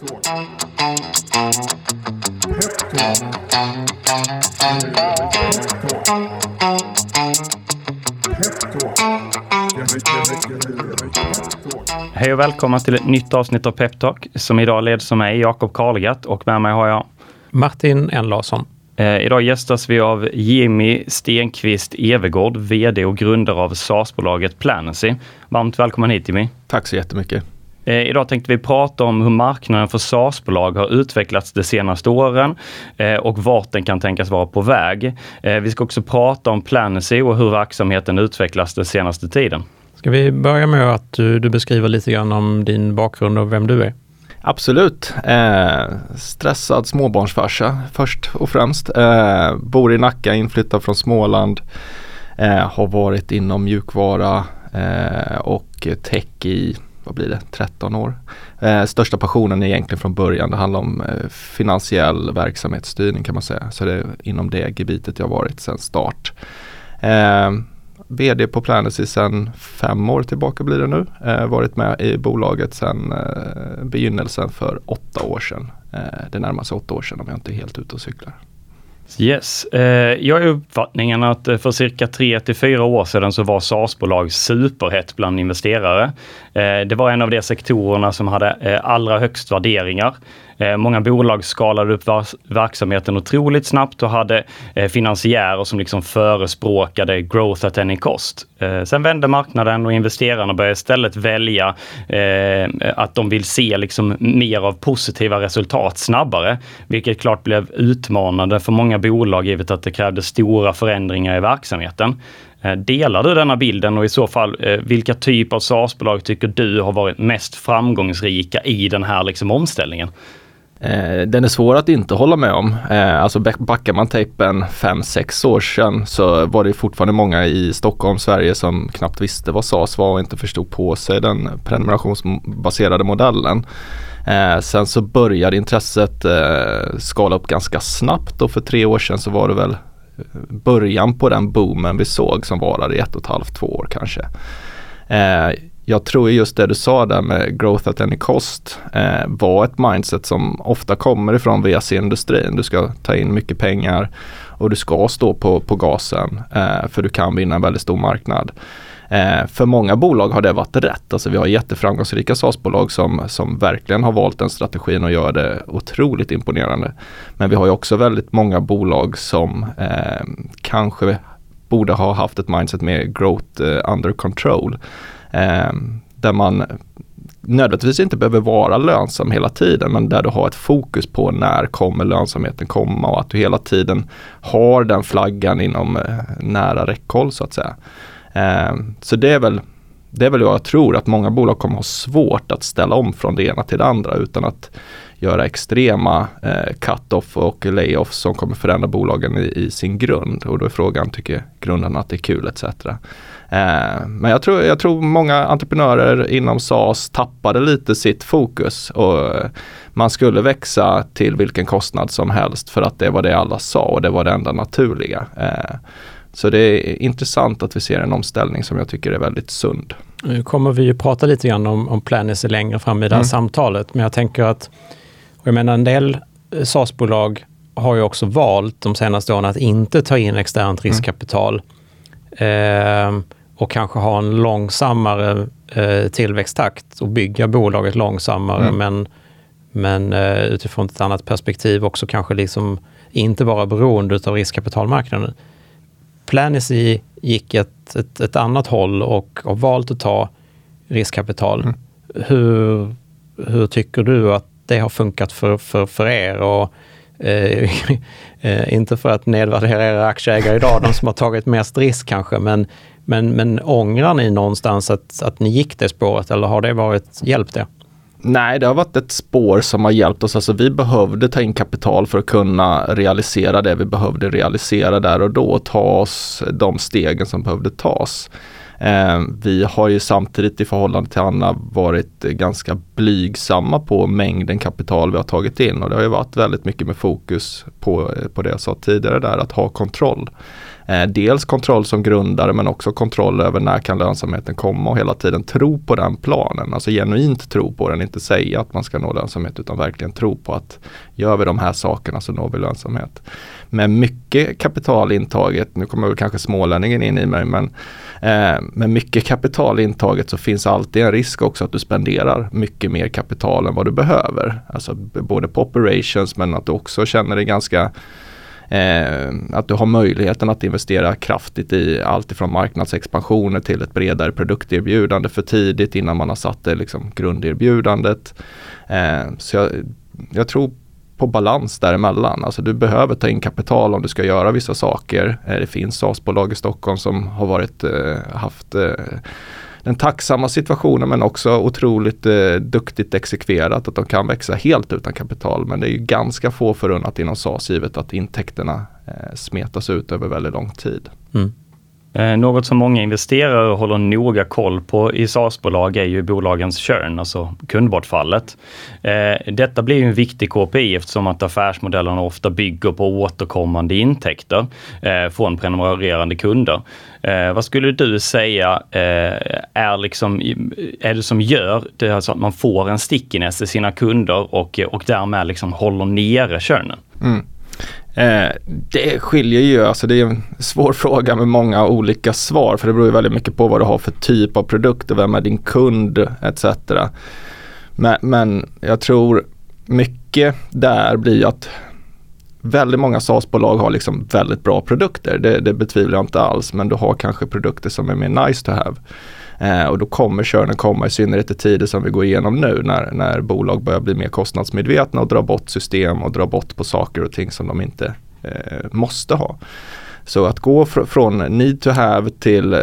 Hej och välkomna till ett nytt avsnitt av Peptalk som idag leds av mig, Jakob Karlgatt och med mig har jag Martin N Larsson. Eh, idag gästas vi av Jimmy Stenqvist Evergård, VD och grundare av SaaS-bolaget Planency. Varmt välkommen hit Jimmy. Tack så jättemycket. Eh, idag tänkte vi prata om hur marknaden för SaaS-bolag har utvecklats de senaste åren eh, och vart den kan tänkas vara på väg. Eh, vi ska också prata om Planency och hur verksamheten utvecklas den senaste tiden. Ska vi börja med att du, du beskriver lite grann om din bakgrund och vem du är? Absolut. Eh, stressad småbarnsfarsa först och främst. Eh, bor i Nacka, inflyttad från Småland. Eh, har varit inom mjukvara eh, och tech i, vad blir det, 13 år. Eh, största passionen är egentligen från början, det handlar om eh, finansiell verksamhetsstyrning kan man säga. Så det är inom det gebitet jag varit sedan start. Eh, VD på Planacy sedan fem år tillbaka blir det nu. Eh, varit med i bolaget sedan eh, begynnelsen för åtta år sedan. Eh, det närmar sig åtta år sedan om jag inte är helt ute och cyklar. Yes, eh, jag är uppfattningen att eh, för cirka tre till fyra år sedan så var SaaS-bolag superhett bland investerare. Eh, det var en av de sektorerna som hade allra högst värderingar. Eh, många bolag skalade upp verksamheten otroligt snabbt och hade eh, finansiärer som liksom förespråkade growth at any cost. Eh, sen vände marknaden och investerarna började istället välja att de vill se liksom mer av positiva resultat snabbare, vilket klart blev utmanande för många bolag givet att det krävde stora förändringar i verksamheten. Delar du denna bilden och i så fall vilka typer av SaaS-bolag tycker du har varit mest framgångsrika i den här liksom omställningen? Eh, den är svår att inte hålla med om. Eh, alltså backar man tejpen 5-6 år sedan så var det fortfarande många i Stockholm, Sverige som knappt visste vad SAS var och inte förstod på sig den prenumerationsbaserade modellen. Eh, sen så började intresset eh, skala upp ganska snabbt och för tre år sedan så var det väl eh, början på den boomen vi såg som varade i ett och ett halvt, två år kanske. Eh, jag tror just det du sa där med growth at any cost eh, var ett mindset som ofta kommer ifrån VC-industrin. Du ska ta in mycket pengar och du ska stå på, på gasen eh, för du kan vinna en väldigt stor marknad. Eh, för många bolag har det varit rätt. Alltså vi har jätteframgångsrika SaaS-bolag som, som verkligen har valt den strategin och gör det otroligt imponerande. Men vi har ju också väldigt många bolag som eh, kanske borde ha haft ett mindset med growth eh, under control. Eh, där man nödvändigtvis inte behöver vara lönsam hela tiden men där du har ett fokus på när kommer lönsamheten komma och att du hela tiden har den flaggan inom eh, nära räckhåll så att säga. Eh, så det är väl det är väl jag tror att många bolag kommer ha svårt att ställa om från det ena till det andra utan att göra extrema eh, cut-off och layoffs som kommer förändra bolagen i, i, sin grund. Och då är frågan, tycker grundarna att det är kul etc. Eh, men jag tror, jag tror många entreprenörer inom SAS tappade lite sitt fokus och man skulle växa till vilken kostnad som helst för att det var det alla sa och det var det enda naturliga. Eh, så det är intressant att vi ser en omställning som jag tycker är väldigt sund. Nu kommer vi ju prata lite grann om, om Planisy längre fram i det här mm. samtalet, men jag tänker att, och jag menar en del eh, SaaS-bolag har ju också valt de senaste åren att inte ta in externt mm. riskkapital. Mm. Eh, och kanske ha en långsammare eh, tillväxttakt och bygga bolaget långsammare mm. men, men eh, utifrån ett annat perspektiv också kanske liksom inte vara beroende av riskkapitalmarknaden. Planisy gick ett, ett, ett, annat håll och har valt att ta riskkapital. Mm. Hur, hur tycker du att det har funkat för, för, för er? Och, eh, eh, inte för att nedvärdera era aktieägare idag, de som har tagit mest risk kanske, men men, men ångrar ni någonstans att, att ni gick det spåret eller har det varit hjälpt er? Nej, det har varit ett spår som har hjälpt oss. Alltså vi behövde ta in kapital för att kunna realisera det vi behövde realisera där och då och ta oss de stegen som behövde tas. Eh, vi har ju samtidigt i förhållande till Anna varit ganska blygsamma på mängden kapital vi har tagit in och det har ju varit väldigt mycket med fokus på, på det jag sa tidigare där, att ha kontroll. Eh, dels kontroll som grundare men också kontroll över när kan lönsamheten komma och hela tiden tro på den planen. Alltså genuint tro på den, inte säga att man ska nå lönsamhet utan verkligen tro på att gör vi de här sakerna så når vi lönsamhet. Med mycket kapital intaget, nu kommer väl kanske smålänningen in i mig, men eh, med mycket kapital intaget så finns alltid en risk också att du spenderar mycket mer kapital än vad du behöver. Alltså både på operations men att du också känner dig ganska Eh, att du har möjligheten att investera kraftigt i allt ifrån marknadsexpansioner till ett bredare produkterbjudande för tidigt innan man har satt det liksom grunderbjudandet. Eh, så jag, jag tror på balans däremellan. Alltså du behöver ta in kapital om du ska göra vissa saker. Eh, det finns SAS-bolag i Stockholm som har varit, eh, haft eh, den tacksamma situationen men också otroligt eh, duktigt exekverat att de kan växa helt utan kapital. Men det är ju ganska få förunnat inom SAS givet att intäkterna eh, smetas ut över väldigt lång tid. Mm. Eh, något som många investerare håller noga koll på i SaaS-bolag är ju bolagens churn, alltså kundbortfallet. Eh, detta blir ju en viktig KPI eftersom att affärsmodellerna ofta bygger på återkommande intäkter eh, från prenumererande kunder. vad skulle du säga är, liksom, är det som gör det alltså att man får en stickiness i sina kunder och, och därmed liksom håller nere churnen? Mm. Eh, det skiljer ju, alltså det är en svår fråga med många olika svar för det beror ju väldigt mycket på vad du har för typ av produkt och vem är din kund etc. Men, men jag tror mycket där blir att väldigt många SaaS-bolag har liksom väldigt bra produkter. Det, det betvivlar jag inte alls men du har kanske produkter som är mer nice to have. Eh, och då kommer körnen komma i synnerhet i tider som vi går igenom nu när, när bolag börjar bli mer kostnadsmedvetna och dra bort system och dra bort på saker och ting som de inte eh, måste ha. Så att gå fr från need to have till, eh,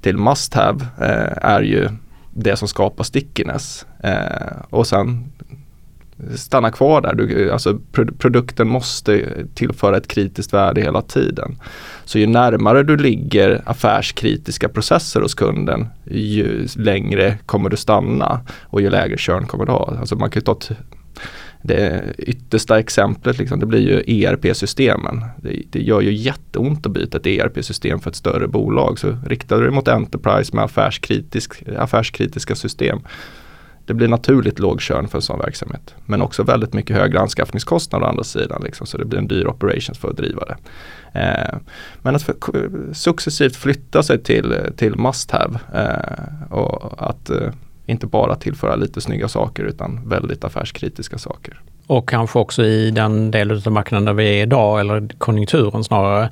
till must have eh, är ju det som skapar stickiness. Eh, och sen stanna kvar där. Du, alltså produkten måste tillföra ett kritiskt värde hela tiden. Så ju närmare du ligger affärskritiska processer hos kunden, ju längre kommer du stanna och ju lägre körn kommer du ha. Alltså man kan ta det yttersta exemplet, liksom, det blir ju ERP-systemen. Det, det, gör ju jätteont att byta ett ERP-system för ett större bolag. Så riktar du dig mot Enterprise med affärskritisk, affärskritiska system det blir naturligt låg körn för en sån verksamhet. Men också väldigt mycket högre anskaffningskostnader å andra sidan. Liksom, så det blir en dyr operations för att driva det. Eh, men att för, successivt flytta sig till, till must have eh, och att eh, inte bara tillföra lite snygga saker utan väldigt affärskritiska saker. Och kanske också i den delen av marknaden där vi är idag, eller konjunkturen snarare,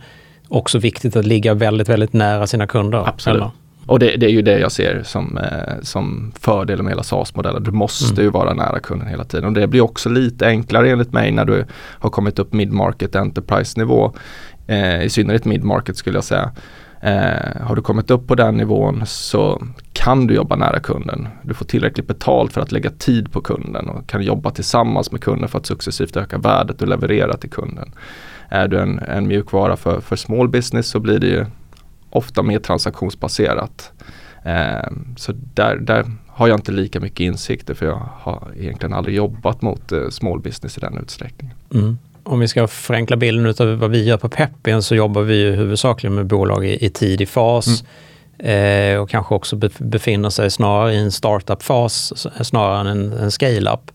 också viktigt att ligga väldigt, väldigt nära sina kunder. Absolut. Eller? Och det, det, är ju det jag ser som, eh, som fördel med hela SAS-modellen. Du måste mm. ju vara nära kunden hela tiden. Och det blir också lite enklare enligt mig när du har kommit upp mid-market enterprise-nivå. Eh, I synnerhet mid-market skulle jag säga. Eh, har du kommit upp på den nivån så kan du jobba nära kunden. Du får tillräckligt betalt för att lägga tid på kunden och kan jobba tillsammans med kunden för att successivt öka värdet du levererar till kunden. Är du en, en mjukvara för, för small business så blir det ju ofta mer transaktionsbaserat. Eh, så där, där har jag inte lika mycket insikter för jag har egentligen aldrig jobbat mot eh, small business i den utsträckningen. Mm. Om vi ska förenkla bilden av vad vi gör på Peppin så jobbar vi ju huvudsakligen med bolag i, i tidig fas mm. eh, och kanske också befinner sig snarare i en startup-fas snarare än en, en scale-up.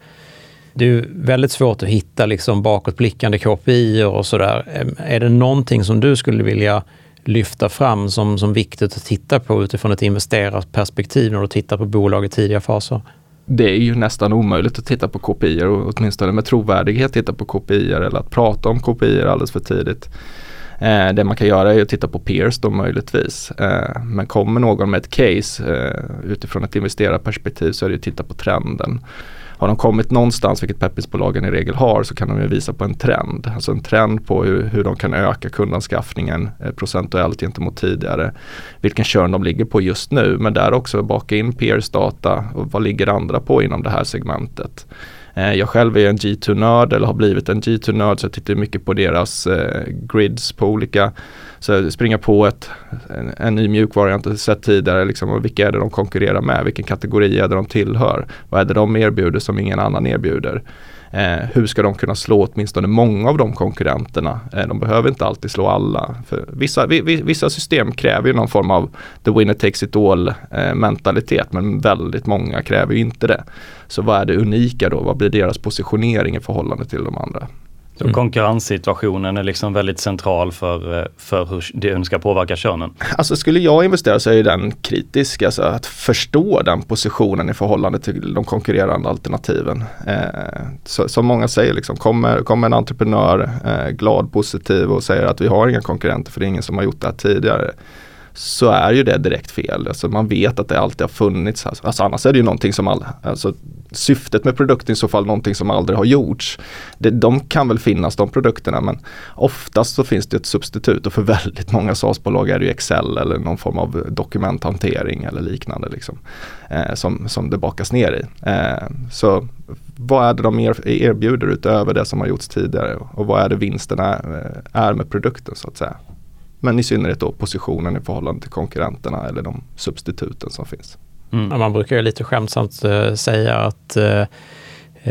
Det är väldigt svårt att hitta liksom bakåtblickande KPI och sådär. Är det någonting som du skulle vilja lyfta fram som, som viktigt att titta på utifrån ett investerarperspektiv när du tittar på bolag i tidiga faser? Det är ju nästan omöjligt att titta på KPI och åtminstone med trovärdighet titta på KPI eller att prata om KPI alldeles för tidigt. Eh, det man kan göra är att titta på peers då möjligtvis. Eh, men kommer någon med ett case eh, utifrån ett investerarperspektiv så är det att titta på trenden. Har de kommit någonstans, vilket peppinsbolagen i regel har, så kan de ju visa på en trend. Alltså en trend på hur, hur de kan öka kundanskaffningen eh, procentuellt gentemot tidigare. Vilken körn de ligger på just nu, men där också baka in peers data och vad ligger andra på inom det här segmentet. Eh, jag själv är en G2-nörd eller har blivit en G2-nörd så jag tittar mycket på deras eh, grids på olika så springa på ett, en, en ny mjukvara jag inte sett tidigare. Liksom, och vilka är det de konkurrerar med? Vilken kategori är det de tillhör? Vad är det de erbjuder som ingen annan erbjuder? Eh, hur ska de kunna slå åtminstone många av de konkurrenterna? Eh, de behöver inte alltid slå alla. För vissa, vi, vissa system kräver ju någon form av the winner takes it all eh, mentalitet men väldigt många kräver ju inte det. Så vad är det unika då? Vad blir deras positionering i förhållande till de andra? Så mm. konkurrenssituationen är liksom väldigt central för, eh, för hur det ska påverka könen? Alltså skulle jag investera så är den kritisk, alltså att förstå den positionen i förhållande till de konkurrerande alternativen. Eh, så, som många säger, liksom, kommer, kommer en entreprenör eh, glad, positiv och säger att vi har inga konkurrenter för det är ingen som har gjort det här tidigare så är ju det direkt fel. Alltså man vet att det alltid har funnits. Alltså annars är det ju någonting som all, alltså syftet med produkten i så fall någonting som aldrig har gjorts. Det, de kan väl finnas de produkterna men oftast så finns det ett substitut och för väldigt många SaaS-bolag är det ju Excel eller någon form av dokumenthantering eller liknande liksom, eh, som, som det bakas ner i. Eh, så vad är det de erbjuder utöver det som har gjorts tidigare och vad är det vinsterna eh, är med produkten så att säga. Men i synnerhet då positionen i förhållande till konkurrenterna eller de substituten som finns. Mm. Ja, man brukar ju lite skämtsamt uh, säga att uh,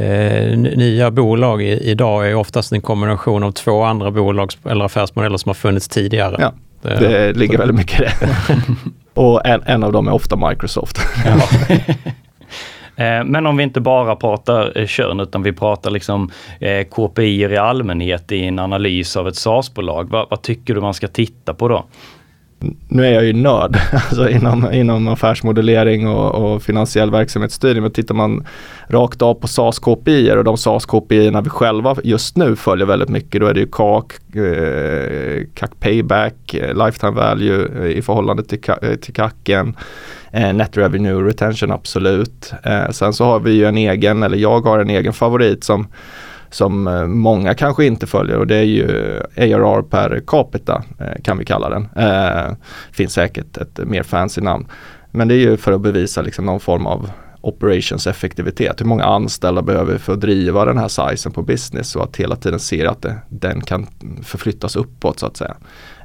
uh, nya bolag i, idag är oftast en kombination av två andra bolags eller affärsmodeller som har funnits tidigare. Ja, det, det ligger väldigt mycket i det. Och en, en, av dem är ofta Microsoft. Eh, men om vi inte bara pratar eh, kön utan vi pratar liksom eh, KPI i allmänhet i en analys av ett SaaS-bolag. Vad, vad tycker du man ska titta på då? Nu är jag ju nörd alltså inom, inom affärsmodellering och, och finansiell verksamhetsstyrning. Men tittar man rakt av på SAS KPI och de SAS KPI vi själva just nu följer väldigt mycket. Då är det ju CAC, eh, CAC Payback, eh, Lifetime Value eh, i förhållande till, eh, till CACen. Eh, net Revenue Retention absolut. Eh, sen så har vi ju en egen, eller jag har en egen favorit som som eh, många kanske inte följer och det är ju ARR per capita eh, kan vi kalla den. Eh, finns säkert ett mer fancy namn. Men det är ju för att bevisa liksom någon form av operations effektivitet. Hur många anställda behöver vi för att driva den här sizen på business och att hela tiden se att det, den kan förflyttas uppåt så att säga.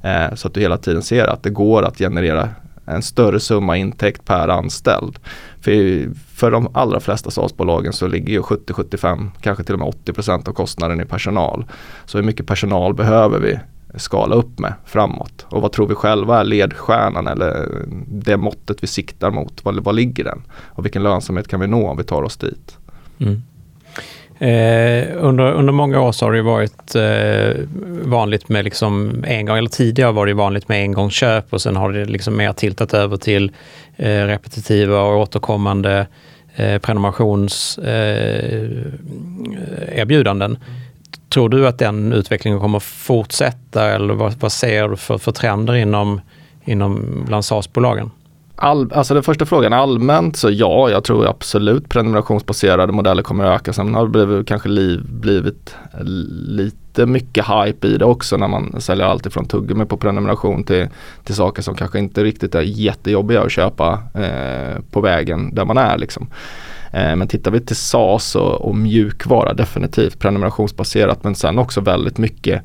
Eh, så att du hela tiden ser att det går att generera en större summa intäkt per anställd. För, för de allra flesta SaaS-bolagen så ligger ju 70-75, kanske till och med 80% av kostnaden i personal. Så hur mycket personal behöver vi skala upp med framåt? Och vad tror vi själva är ledstjärnan eller det måttet vi siktar mot? Var, var ligger den? Och vilken lönsamhet kan vi nå om vi tar oss dit? Mm. Eh, under, under många år så har det varit eh, vanligt med liksom en gång, eller tidigare var det vanligt med engångsköp och sen har det liksom mer tiltat över till eh, repetitiva och återkommande eh, prenumerationserbjudanden. Eh, Tror du att den utvecklingen kommer fortsätta eller vad, vad ser du för, för trender inom, inom bland SaaS-bolagen? All, alltså den första frågan allmänt så ja, jag tror absolut prenumerationsbaserade modeller kommer att öka. Sen har det blivit, kanske liv, blivit lite mycket hype i det också när man säljer allt ifrån tuggummi på prenumeration till, till saker som kanske inte riktigt är jättejobbiga att köpa eh, på vägen där man är liksom. Eh, men tittar vi till SaaS och, och mjukvara definitivt prenumerationsbaserat men sen också väldigt mycket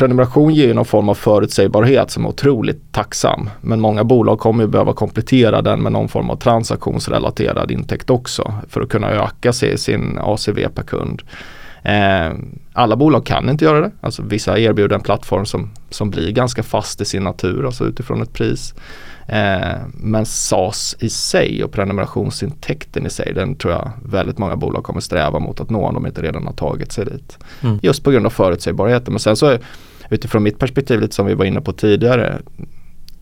prenumeration ger ju någon form av förutsägbarhet som är otroligt tacksam. Men många bolag kommer ju behöva komplettera den med någon form av transaktionsrelaterad intäkt också för att kunna öka sin ACV per kund. Eh, alla bolag kan inte göra det. Alltså vissa erbjuder en plattform som, som blir ganska fast i sin natur, alltså utifrån ett pris. Eh, men SAS i sig och prenumerationsintäkten i sig, den tror jag väldigt många bolag kommer sträva mot att nå om de inte redan har tagit sig dit. Mm. Just på grund av förutsägbarheten. Men sen så utifrån mitt perspektiv, lite som vi var inne på tidigare,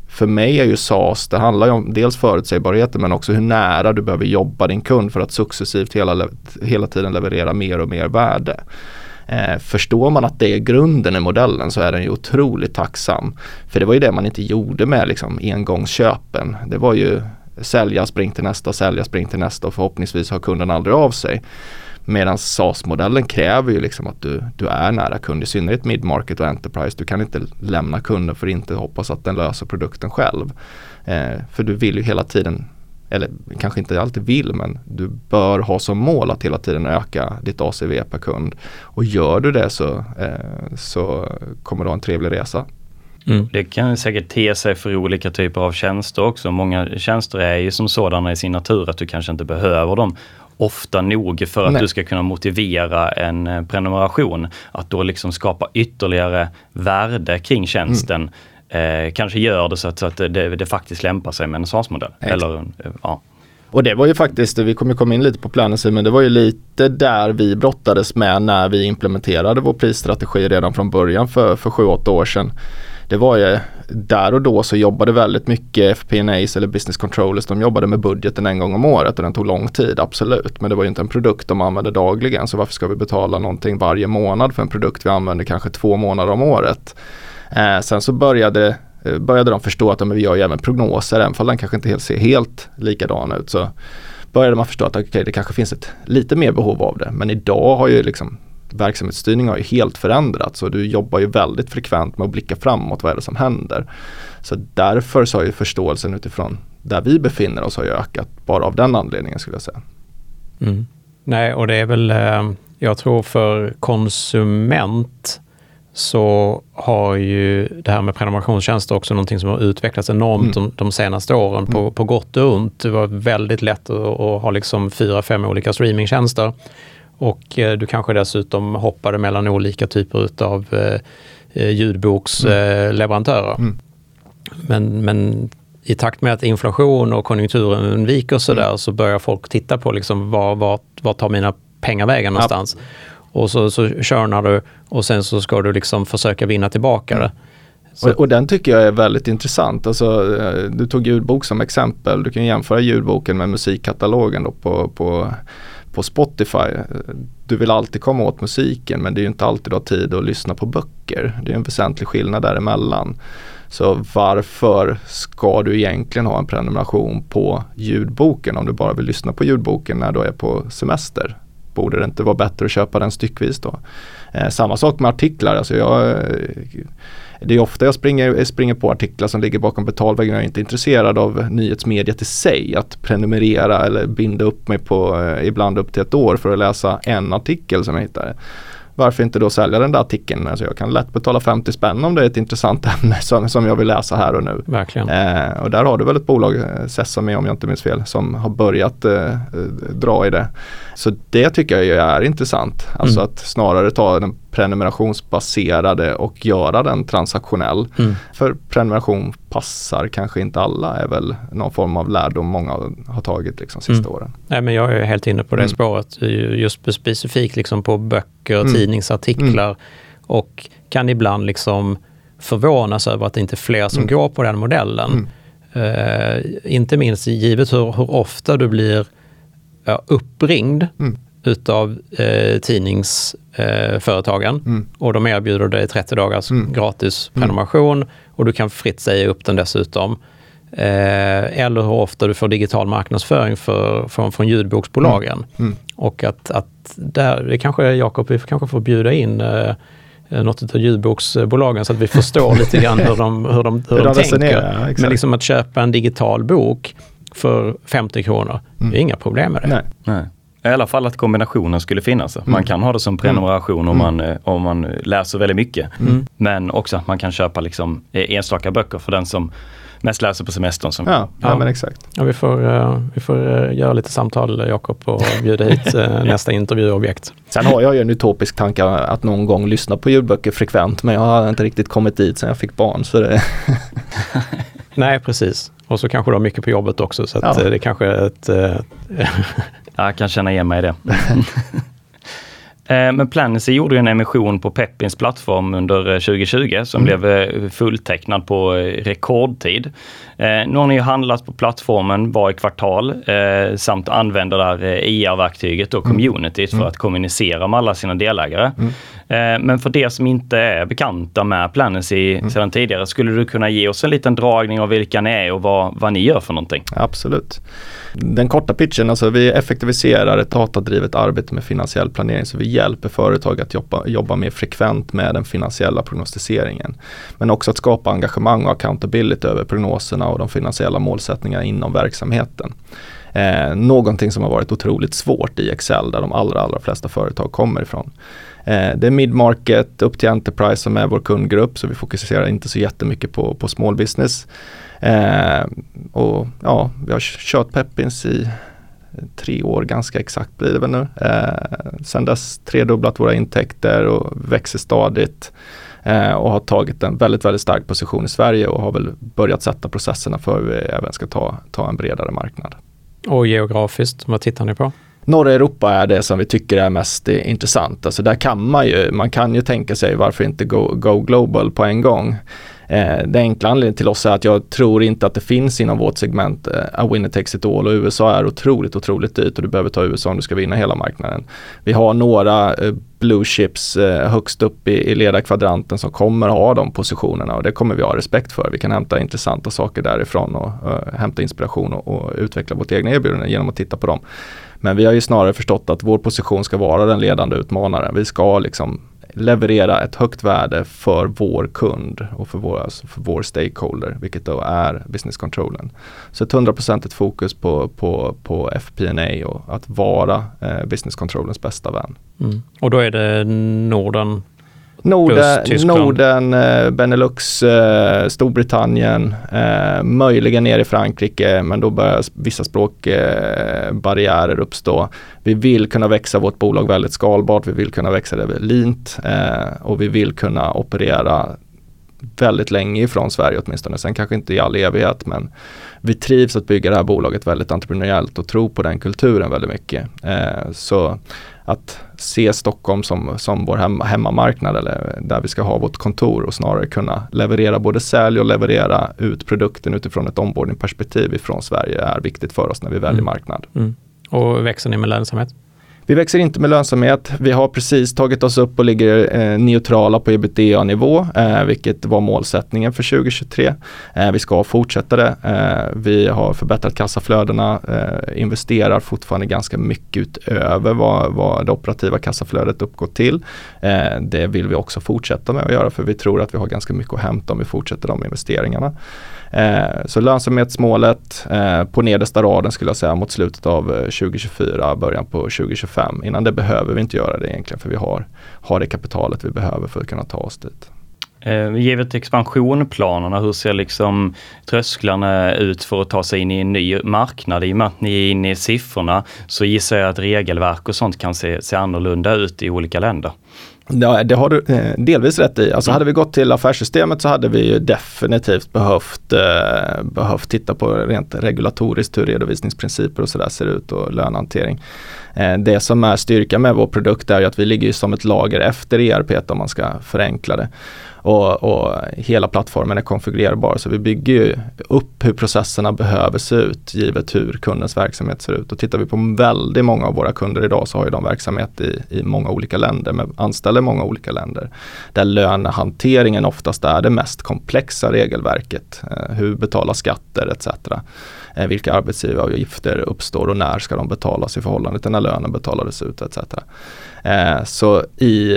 för mig är ju SAS, det handlar ju om dels förutsägbarheten men också hur nära du behöver jobba din kund för att successivt hela, hela tiden leverera mer och mer värde. Eh, förstår man att det är grunden i modellen så är den ju otroligt tacksam. För det var ju det man inte gjorde med liksom engångsköpen. Det var ju sälja, spring till nästa, sälja, spring till nästa och förhoppningsvis har kunden aldrig av sig. Medan SAS-modellen kräver ju liksom att du, du är nära kund, i synnerhet mid-market och enterprise. Du kan inte lämna kunden för att inte hoppas att den löser produkten själv. Eh, för du vill ju hela tiden, eller kanske inte alltid vill, men du bör ha som mål att hela tiden öka ditt ACV per kund. Och gör du det så, eh, så kommer du ha en trevlig resa. Mm. Det kan säkert te sig för olika typer av tjänster också. Många tjänster är ju som sådana i sin natur att du kanske inte behöver dem ofta nog för att Nej. du ska kunna motivera en eh, prenumeration. Att då liksom skapa ytterligare värde kring tjänsten eh, kanske gör det så att, så att det, det faktiskt lämpar sig med en SaaS-modell. Exakt. Eller, eh, ja. Och det var ju faktiskt, vi kommer komma in lite på Planecy, men det var ju lite där vi brottades med när vi implementerade vår prisstrategi redan från början för, för 7-8 år sedan. Det var ju där och då så jobbade väldigt mycket FP&As eller business controllers. De jobbade med budgeten en gång om året och den tog lång tid, absolut. Men det var ju inte en produkt de använde dagligen. Så varför ska vi betala någonting varje månad för en produkt vi använder kanske två månader om året? Eh, sen så började, eh, började de förstå att men vi gör ju även prognoser, även om den kanske inte helt ser helt likadan ut. Så började man förstå att okay, det kanske finns ett lite mer behov av det. Men idag har ju liksom verksamhetsstyrning har ju helt förändrats och du jobbar ju väldigt frekvent med att blicka framåt. Vad är det som händer? Så därför så har ju förståelsen utifrån där vi befinner oss har ju ökat bara av den anledningen skulle jag säga. Mm. Nej, och det är väl, eh, jag tror för konsument så har ju det här med prenumerationstjänster också någonting som har utvecklats enormt Mm. de, de senaste åren på, Mm. på gott och ont. Det var väldigt lätt att, att ha liksom fyra, fem olika streamingtjänster. Och eh, du kanske dessutom hoppade mellan olika typer av eh, eh, ljudboksleverantörer. Mm. Men, men i takt med att inflation och konjunkturen viker sådär Mm. så börjar folk titta på liksom var, var, var tar mina pengar vägen någonstans. Och så, så körnar du och sen så ska du liksom försöka vinna tillbaka Mm. det. Så, Och, och den tycker jag är väldigt intressant. Alltså, du tog ljudbok som exempel. Du kan jämföra ljudboken med musikkatalogen på, på, på Spotify. Du vill alltid komma åt musiken men det är ju inte alltid du har tid att lyssna på böcker. Det är en väsentlig skillnad däremellan. Så varför ska du egentligen ha en prenumeration på ljudboken om du bara vill lyssna på ljudboken när du är på semester? Borde det inte vara bättre att köpa den styckvis då? Eh, samma sak med artiklar. Alltså jag, eh, det är ofta jag springer, eh, springer på artiklar som ligger bakom betalväggen. Jag är inte intresserad av nyhetsmediet i sig. Att prenumerera eller binda upp mig på eh, ibland upp till ett år för att läsa en artikel som jag hittar. Varför inte då sälja den där artikeln? Alltså jag kan lätt betala 50 spänn om det är ett intressant ämne som, som jag vill läsa här och nu. verkligen. Eh, och där har du väl ett bolag, eh, Sesame om jag inte minns fel, som har börjat eh, eh, dra i det. Så det tycker jag är intressant. Alltså Mm. att snarare ta den prenumerationsbaserade och göra den transaktionell. Mm. För prenumeration passar kanske inte alla är väl någon form av lärdom många har tagit liksom sista Mm. åren. Nej, men jag är helt inne på det Mm. spåret. Just specifikt liksom på böcker, Mm. tidningsartiklar och kan ibland liksom förvånas över att det inte är fler som Mm. går på den modellen. Mm. Eh, inte minst givet hur, hur ofta du blir uppringd Mm. Utav eh, tidningsföretagen Mm. och de erbjuder dig 30 dagars Mm. gratis Mm. prenumeration och du kan fritt säga upp den dessutom. Eh, eller hur ofta du får digital marknadsföring för, från, från ljudboksbolagen. Mm. Och att, att där, det kanske Jakob, vi kanske får bjuda in eh, något av ljudboksbolagen så att vi förstår lite grann hur de, hur de, hur Hur de tänker. ja. Men liksom att köpa en digital bok för 50 kronor, Mm. det är inga problem med det. Nej. Nej. I alla fall att kombinationen skulle finnas. Man Mm. kan ha det som prenumeration om, man, eh, om man läser väldigt mycket. Mm. Men också att man kan köpa liksom eh, enstaka böcker för den som mest läser på semestern. Som, Ja, ja. Ja. men exakt. Ja, vi får, eh, vi får göra lite samtal Jakob och bjuda hit nästa intervjuobjekt. Sen har jag ju en utopisk tanke att någon gång lyssna på ljudböcker frekvent men jag har inte riktigt kommit dit sen jag fick barn. Så det, Nej, precis. Och så kanske du har mycket på jobbet också så att Ja. det kanske är ett... eh, Jag kan känna igen mig i det. Eh, Men Planacy gjorde ju en emission på Peppins plattform under eh, 2020 som Mm. blev eh, fulltecknad på eh, rekordtid. Eh, Nu har ni ju handlat på plattformen varje kvartal eh, samt använder där eh, IR-verktyget och Mm. communityt för Mm. att kommunicera med alla sina delägare. Eh, Men för det som inte är bekanta med Planacy Mm. sedan tidigare, skulle du kunna ge oss en liten dragning av vilka ni är och vad, vad ni gör för någonting? Absolut. Den korta pitchen, alltså vi effektiviserar ett datadrivet arbete med finansiell planering så vi hjälper företag att jobba, jobba mer frekvent med den finansiella prognostiseringen. Men också att skapa engagemang och accountability över prognoserna och de finansiella målsättningarna inom verksamheten. Eh, någonting som har varit otroligt svårt i Excel där de allra, allra flesta företag kommer ifrån. Eh, det är midmarket, upp till Enterprise som är vår kundgrupp så vi fokuserar inte så jättemycket på, på small business. Eh, och ja, vi har kört Peppins i tre år ganska exakt blir det väl nu. Eh, sen dess tredubblat våra intäkter och växer stadigt eh, och har tagit en väldigt, väldigt stark position i Sverige och har väl börjat sätta processerna för hur vi även ska ta, ta en bredare marknad. Och geografiskt, vad tittar ni på? Norra Europa är det som vi tycker är mest eh, intressant. Alltså där kan man ju, man kan ju tänka sig varför inte go, go global på en gång. Eh, det enkla anledningen till oss är att jag tror inte att det finns inom vårt segment eh, a winner takes it all och USA är otroligt, otroligt dyrt och du behöver ta USA om du ska vinna hela marknaden. Vi har några eh, blue chips eh, högst upp i, i ledarkvadranten som kommer ha de positionerna och det kommer vi ha respekt för. Vi kan hämta intressanta saker därifrån och eh, hämta inspiration och, och utveckla vårt egna erbjudande genom att titta på dem. Men vi har ju snarare förstått att vår position ska vara den ledande utmanaren. Vi ska liksom leverera ett högt värde för vår kund och för vår, alltså för vår stakeholder, vilket då är business controlen. Så ett hundraprocentigt fokus på, på, på FP&A och att vara eh, business controlens bästa vän. Mm. Och då är det Norden Norden, Norden eh, Benelux, eh, Storbritannien, eh, möjligen ner i Frankrike men då börjar vissa språkbarriärer eh, uppstå. Vi vill kunna växa vårt bolag väldigt skalbart, vi vill kunna växa det lint eh, och vi vill kunna operera väldigt länge ifrån Sverige åtminstone. Sen kanske inte i all evighet men vi trivs att bygga det här bolaget väldigt entreprenöriellt och tro på den kulturen väldigt mycket. Eh, så att se Stockholm som, som vår hem, hemmamarknad eller där vi ska ha vårt kontor och snarare kunna leverera både sälj och leverera ut produkten utifrån ett onboardingperspektiv ifrån Sverige är viktigt för oss när vi väljer mm. marknad. Mm. Och växer ni med lönsamhet? Vi växer inte med lönsamhet. Vi har precis tagit oss upp och ligger eh, neutrala på ebitda-nivå, eh, vilket var målsättningen för 2023. Eh, vi ska fortsätta det. Eh, vi har förbättrat kassaflödena, eh, investerar fortfarande ganska mycket utöver vad, vad det operativa kassaflödet uppgår till. Eh, det vill vi också fortsätta med att göra för vi tror att vi har ganska mycket att hämta om vi fortsätter de investeringarna. Eh, så lönsamhetsmålet eh, på nedersta raden skulle jag säga mot slutet av eh, 2024, början på 2025. Innan det behöver vi inte göra det egentligen för vi har, har det kapitalet vi behöver för att kunna ta oss dit. Givet expansionplanerna, hur ser liksom trösklarna ut för att ta sig in i en ny marknad? I och med att ni är inne i siffrorna så gissar jag att regelverk och sånt kan se, se annorlunda ut i olika länder. Ja, det har du eh, delvis rätt i. Alltså mm. hade vi gått till affärssystemet så hade vi ju definitivt behövt, eh, behövt titta på rent regulatoriskt hur redovisningsprinciper och sådär ser ut och lönehantering. Eh, det som är styrka med vår produkt är ju att vi ligger som ett lager efter ERP om man ska förenkla det och, och, hela plattformen är konfigurerbar. Så vi bygger ju upp hur processerna behöver se ut givet hur kundens verksamhet ser ut. Och tittar vi på väldigt många av våra kunder idag så har ju de verksamhet i, i många olika länder med anställda i många olika länder. Där lönehanteringen oftast är det mest komplexa regelverket. Eh, hur betala skatter etc. Eh, vilka arbetsgivaravgifter uppstår och när ska de betalas i förhållande till när lönen betalades ut etc. Eh, så i,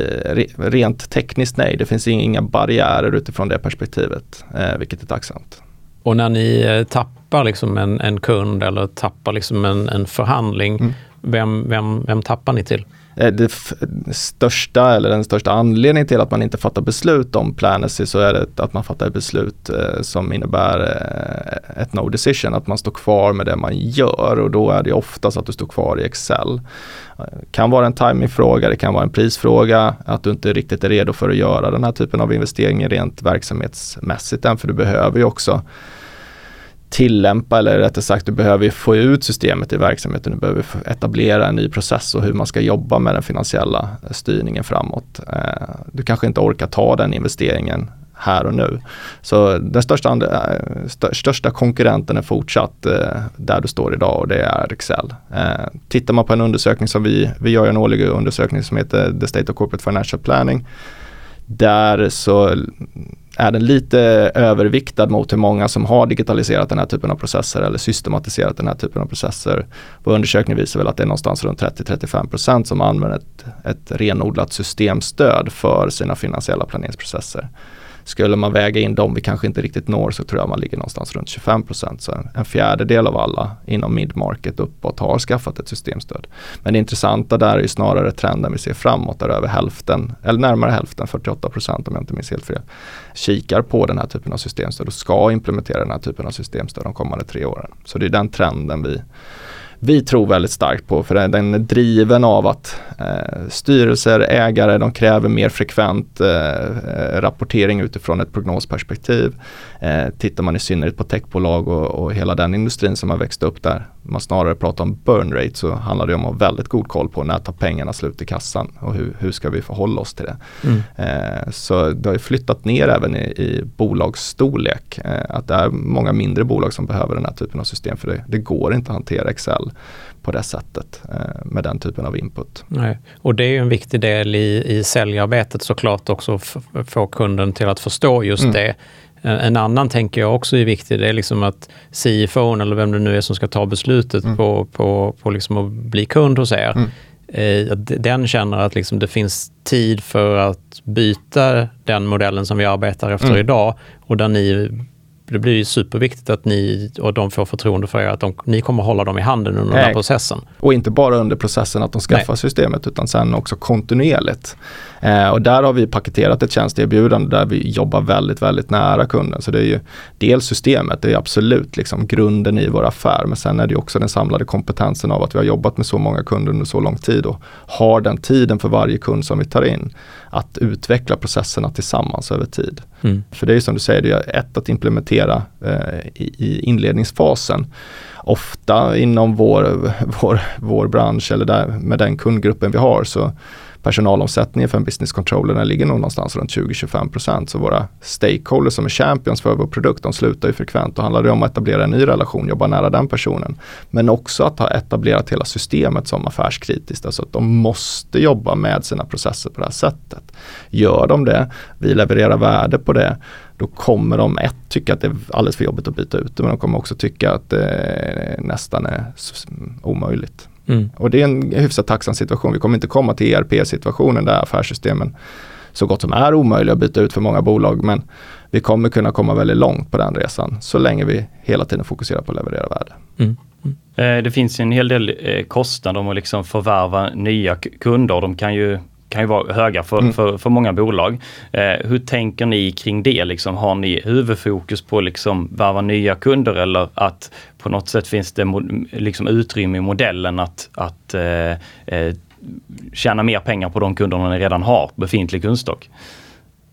rent tekniskt nej, det finns inga barriärer utifrån det perspektivet, eh, vilket är tacksamt. Och när ni tappar liksom en, en kund eller tappar liksom en, en förhandling, mm. vem, vem, vem tappar ni till? Eh, det största eller den största anledningen till att man inte fattar beslut om Planacy så är det att man fattar ett beslut eh, som innebär eh, ett no decision, att man står kvar med det man gör och då är det oftast att du står kvar i Excel. Eh, kan vara en timingfråga, det kan vara en prisfråga, att du inte riktigt är redo för att göra den här typen av investeringar rent verksamhetsmässigt än, för du behöver ju också tillämpa eller rättare sagt du behöver få ut systemet i verksamheten. Du behöver etablera en ny process och hur man ska jobba med den finansiella eh, styrningen framåt. Eh, du kanske inte orkar ta den investeringen här och nu. Så den största, eh, största konkurrenten är fortsatt där du står idag och det är Excel. Tittar man på en undersökning som vi, vi gör en årlig undersökning som heter The State of Corporate Financial Planning. Där så är den lite överviktad mot hur många som har digitaliserat den här typen av processer eller systematiserat den här typen av processer. Vår undersökning visar väl att det är någonstans runt 30-35% som använder ett, ett renodlat systemstöd för sina finansiella planeringsprocesser. Skulle man väga in dem vi kanske inte riktigt når så tror jag man ligger någonstans runt 25% Så en fjärdedel av alla inom midmarket uppåt har skaffat ett systemstöd. Men det intressanta där är ju snarare trenden vi ser framåt där över hälften, eller närmare hälften, 48% om jag inte minns helt fel, kikar på den här typen av systemstöd och ska implementera den här typen av systemstöd de kommande tre åren. Så det är den trenden vi vi tror väldigt starkt på för den är driven av att eh, styrelser, ägare, de kräver mer frekvent eh, eh, rapportering utifrån ett prognosperspektiv. Eh, tittar man i synnerhet på techbolag och, och hela den industrin som har växt upp där man snarare pratar om burn rate så handlar det om att ha väldigt god koll på när tar pengarna slut i kassan och hur, hur ska vi förhålla oss till det. Mm. Eh, så det har flyttat ner även i, i bolagsstorlek. Eh, att det är många mindre bolag som behöver den här typen av system för det, det går inte att hantera Excel på det sättet eh, med den typen av input. Nej. Och det är en viktig del i, i säljarbetet såklart också få kunden till att förstå just mm. det en annan tänker jag också är viktig, det är liksom att CFO eller vem det nu är som ska ta beslutet mm. på, på, på liksom att bli kund hos er, mm. eh, den känner att liksom det finns tid för att byta den modellen som vi arbetar efter mm. idag och där ni det blir ju superviktigt att ni och de får förtroende för er, att de, ni kommer hålla dem i handen under Nej. den här processen. Och inte bara under processen att de skaffar Nej. systemet utan sen också kontinuerligt. Eh, och där har vi paketerat ett tjänsteerbjudande där vi jobbar väldigt, väldigt nära kunden. Så det är ju dels systemet, det är absolut liksom grunden i vår affär. Men sen är det också den samlade kompetensen av att vi har jobbat med så många kunder under så lång tid och har den tiden för varje kund som vi tar in att utveckla processerna tillsammans över tid. Mm. För det är som du säger, det är ett att implementera eh, i, i inledningsfasen ofta inom vår, vår, vår bransch eller där, med den kundgruppen vi har så personalomsättningen för en business controller ligger nog någonstans runt 20-25 % Så våra stakeholders som är champions för vår produkt, de slutar ju frekvent. Då handlar det om att etablera en ny relation, jobba nära den personen. Men också att ha etablerat hela systemet som affärskritiskt. Alltså att de måste jobba med sina processer på det här sättet. Gör de det, vi levererar värde på det, då kommer de ett tycka att det är alldeles för jobbigt att byta ut det men de kommer också tycka att det nästan är omöjligt. Mm. Och det är en hyfsat tacksam situation. Vi kommer inte komma till ERP-situationen där affärssystemen så gott som är omöjliga att byta ut för många bolag. Men vi kommer kunna komma väldigt långt på den resan så länge vi hela tiden fokuserar på att leverera värde. Mm. Mm. Det finns en hel del eh, kostnader om att liksom förvärva nya kunder. De kan ju kan ju vara höga för, mm. för, för, många bolag. Eh, hur tänker ni kring det? Liksom, har ni huvudfokus på liksom värva nya kunder eller att på något sätt finns det liksom utrymme i modellen att, att eh, eh, tjäna mer pengar på de kunderna ni redan har, befintlig kundstock?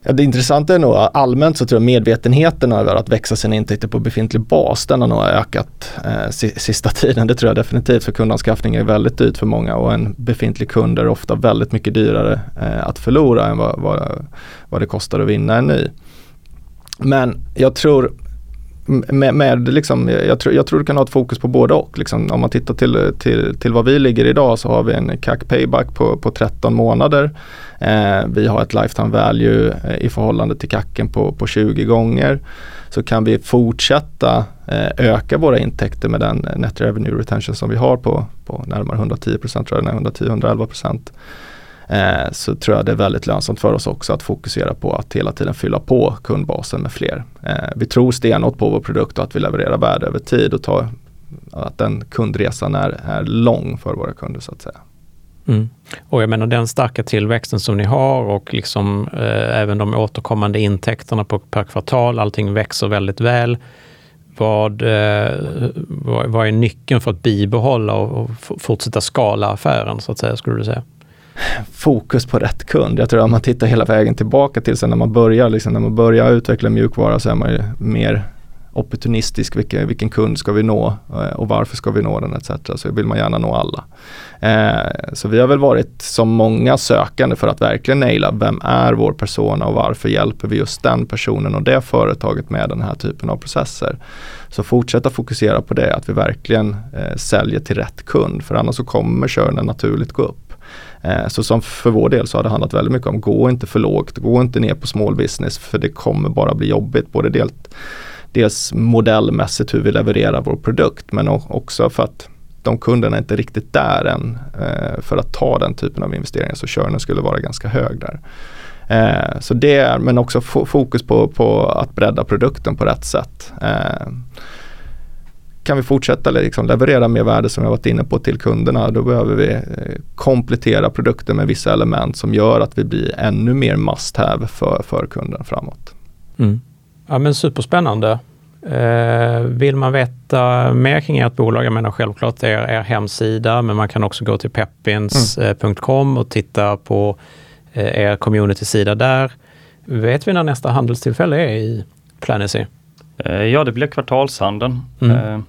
Ja, det intressanta är nog allmänt så tror jag medvetenheten över att växa sina intäkter på befintlig bas, den har nog ökat eh, sista tiden. Det tror jag definitivt för kundanskaffning är väldigt dyrt för många och en befintlig kund är ofta väldigt mycket dyrare eh, att förlora än vad, vad, vad det kostar att vinna en ny. Men jag tror med, med liksom, jag, tror, jag tror du kan ha ett fokus på både och. Liksom, om man tittar till, till, till vad vi ligger idag så har vi en CAC payback på, på 13 månader. Eh, vi har ett lifetime value eh, i förhållande till CACen på, på 20 gånger. Så kan vi fortsätta eh, öka våra intäkter med den eh, net revenue retention som vi har på, på närmare 110 procent, 110-111 procent eh, så tror jag det är väldigt lönsamt för oss också att fokusera på att hela tiden fylla på kundbasen med fler. Eh, vi tror stenhårt på vår produkt och att vi levererar värde över tid och tar, att den kundresan är, är lång för våra kunder så att säga. Mm. Och jag menar den starka tillväxten som ni har och liksom eh, även de återkommande intäkterna på, per kvartal, allting växer väldigt väl. Vad, eh, vad, vad är nyckeln för att bibehålla och, och fortsätta skala affären så att säga, skulle du säga? Fokus på rätt kund. Jag tror att om man tittar hela vägen tillbaka till sen när man börjar, liksom, när man börjar utveckla mjukvara så är man ju mer opportunistisk, vilken, vilken kund ska vi nå eh, och varför ska vi nå den etc. Så vill man gärna nå alla. Eh, så vi har väl varit som många sökande för att verkligen naila vem är vår persona och varför hjälper vi just den personen och det företaget med den här typen av processer. Så fortsätta fokusera på det, att vi verkligen eh, säljer till rätt kund för annars så kommer körnen naturligt gå upp. Eh, så som för vår del så har det handlat väldigt mycket om gå inte för lågt, gå inte ner på small business för det kommer bara bli jobbigt. Både dels, dels modellmässigt hur vi levererar vår produkt men också för att de kunderna är inte riktigt där än eh, för att ta den typen av investeringar så körnen skulle vara ganska hög där. Eh, så det är, men också fokus på, på att bredda produkten på rätt sätt eh, kan vi fortsätta liksom leverera mer värde som jag varit inne på till kunderna, då behöver vi eh, komplettera produkten med vissa element som gör att vi blir ännu mer must have för, för kunden framåt. Mm. Ja men superspännande. Eh, vill man veta mer kring ert bolag, jag menar självklart er, er hemsida, men man kan också gå till peppins.com och titta på eh, er community-sida där. Vet vi när nästa handelstillfälle är i Planacy? Eh, ja, det blir kvartalshandeln. Mm.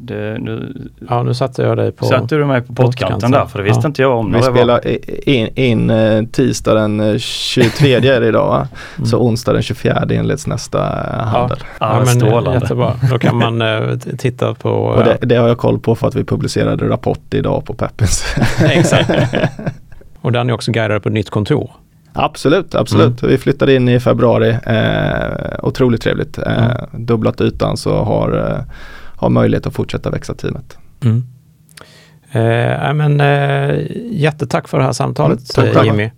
Eh, det, nu Ja, nu satte jag dig på... satte du mig på pottkanten där, för det visste Ja. inte jag om. Vi när det var. spelar in, in eh, tisdag den eh, 23 är det idag va? Så onsdag den 24 inleds nästa eh, handel. Ja, Ja, men strålande. jättebra. Då kan man eh, titta på... Och det, det har jag koll på för att vi publicerade rapport idag på Peppins. Exakt. Och där är också guidade på ett nytt kontor. absolut, absolut. Vi flyttade in i februari. Eh, otroligt trevligt. Eh, Mm. Dubblat ytan så har, eh, har möjlighet att fortsätta växa teamet. Mm. Eh, men, eh, jättetack för det här samtalet Mm, tack eh. Jimmy.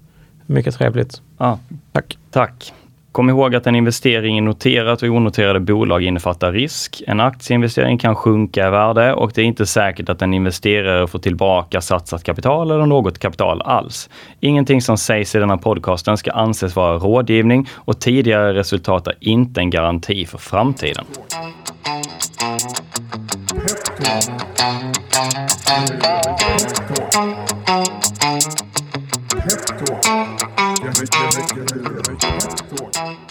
Mycket trevligt. Ja, Tack. tack. Kom ihåg att en investering i noterat och onoterade bolag innefattar risk. En aktieinvestering kan sjunka i värde och det är inte säkert att en investerare får tillbaka satsat kapital eller något kapital alls. Ingenting som sägs i denna podcasten ska anses vara rådgivning och tidigare resultat är inte en garanti för framtiden. Thank you.